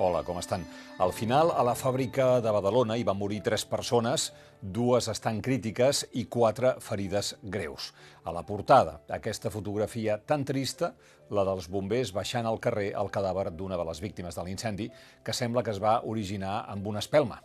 Hola, com estan? Al final, a la fàbrica de Badalona hi van morir tres persones, dues estan crítiques i quatre ferides greus. A la portada, aquesta fotografia tan trista, la dels bombers baixant al carrer el cadàver d'una de les víctimes de l'incendi, que sembla que es va originar amb una espelma.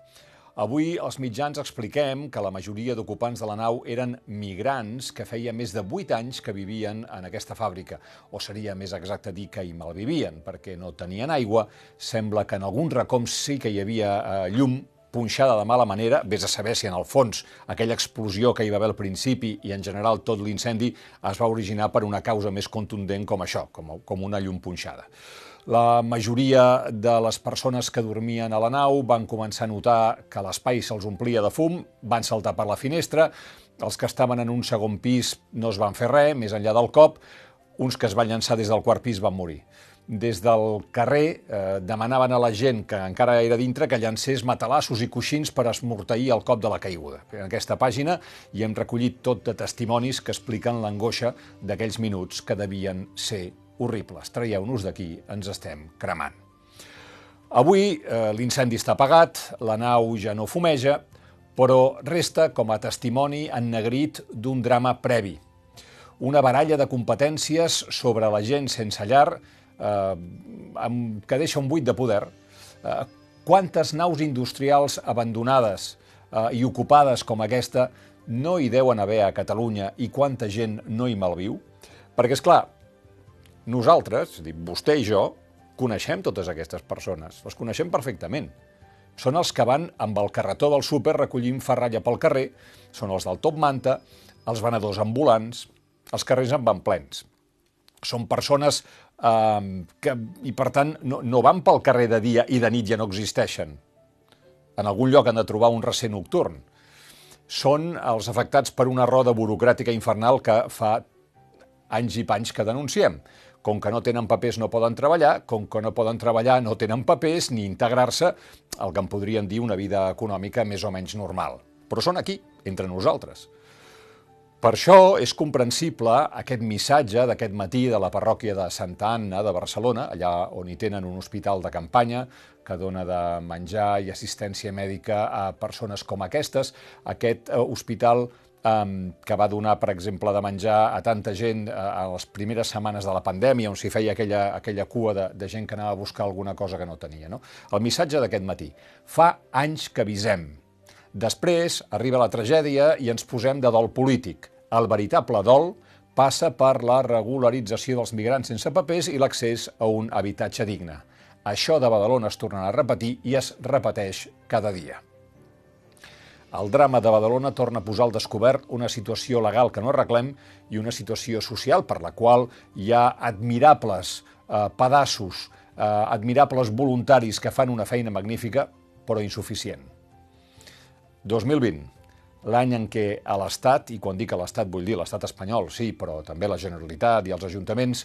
Avui els mitjans expliquem que la majoria d'ocupants de la nau eren migrants que feia més de 8 anys que vivien en aquesta fàbrica, o seria més exacte dir que hi malvivien, perquè no tenien aigua, sembla que en alguns racons sí que hi havia eh, llum, punxada de mala manera, vés a saber si en el fons aquella explosió que hi va haver al principi i en general tot l'incendi es va originar per una causa més contundent com això, com, com una llum punxada. La majoria de les persones que dormien a la nau van començar a notar que l'espai se'ls omplia de fum, van saltar per la finestra, els que estaven en un segon pis no es van fer res, més enllà del cop, uns que es van llançar des del quart pis van morir. Des del carrer eh, demanaven a la gent que encara era dintre que llancés matalassos i coixins per esmorteir el cop de la caiguda. En aquesta pàgina hi hem recollit tot de testimonis que expliquen l'angoixa d'aquells minuts que devien ser horribles. Traieu-nos d'aquí, ens estem cremant. Avui eh, l'incendi està apagat, la nau ja no fumeja, però resta com a testimoni ennegrit d'un drama previ. Una baralla de competències sobre la gent sense llar eh, que deixa un buit de poder. Eh, quantes naus industrials abandonades eh, i ocupades com aquesta no hi deuen haver a Catalunya i quanta gent no hi malviu? Perquè, és clar, nosaltres, dir, vostè i jo, coneixem totes aquestes persones, les coneixem perfectament. Són els que van amb el carretó del súper recollint ferralla pel carrer, són els del top manta, els venedors ambulants, els carrers en van plens. Són persones eh, que, i per tant, no, no van pel carrer de dia i de nit ja no existeixen. En algun lloc han de trobar un recer nocturn. Són els afectats per una roda burocràtica infernal que fa anys i panys que denunciem. Com que no tenen papers no poden treballar, com que no poden treballar no tenen papers ni integrar-se el que en podríem dir una vida econòmica més o menys normal. Però són aquí, entre nosaltres. Per això és comprensible aquest missatge d'aquest matí de la parròquia de Santa Anna de Barcelona, allà on hi tenen un hospital de campanya que dona de menjar i assistència mèdica a persones com aquestes. Aquest eh, hospital que va donar, per exemple, de menjar a tanta gent eh, a les primeres setmanes de la pandèmia, on s'hi feia aquella, aquella cua de, de gent que anava a buscar alguna cosa que no tenia. No? El missatge d'aquest matí. Fa anys que avisem. Després arriba la tragèdia i ens posem de dol polític. El veritable dol passa per la regularització dels migrants sense papers i l'accés a un habitatge digne. Això de Badalona es torna a repetir i es repeteix cada dia. El drama de Badalona torna a posar al descobert una situació legal que no arreglem i una situació social per la qual hi ha admirables eh, pedassos, eh, admirables voluntaris que fan una feina magnífica, però insuficient. 2020, l'any en què a l'Estat, i quan dic a l'Estat vull dir l'estat espanyol, sí, però també la Generalitat i els ajuntaments,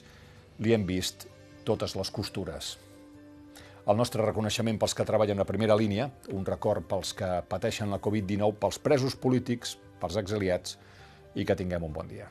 li hem vist totes les costures. El nostre reconeixement pels que treballen a primera línia, un record pels que pateixen la Covid-19, pels presos polítics, pels exiliats, i que tinguem un bon dia.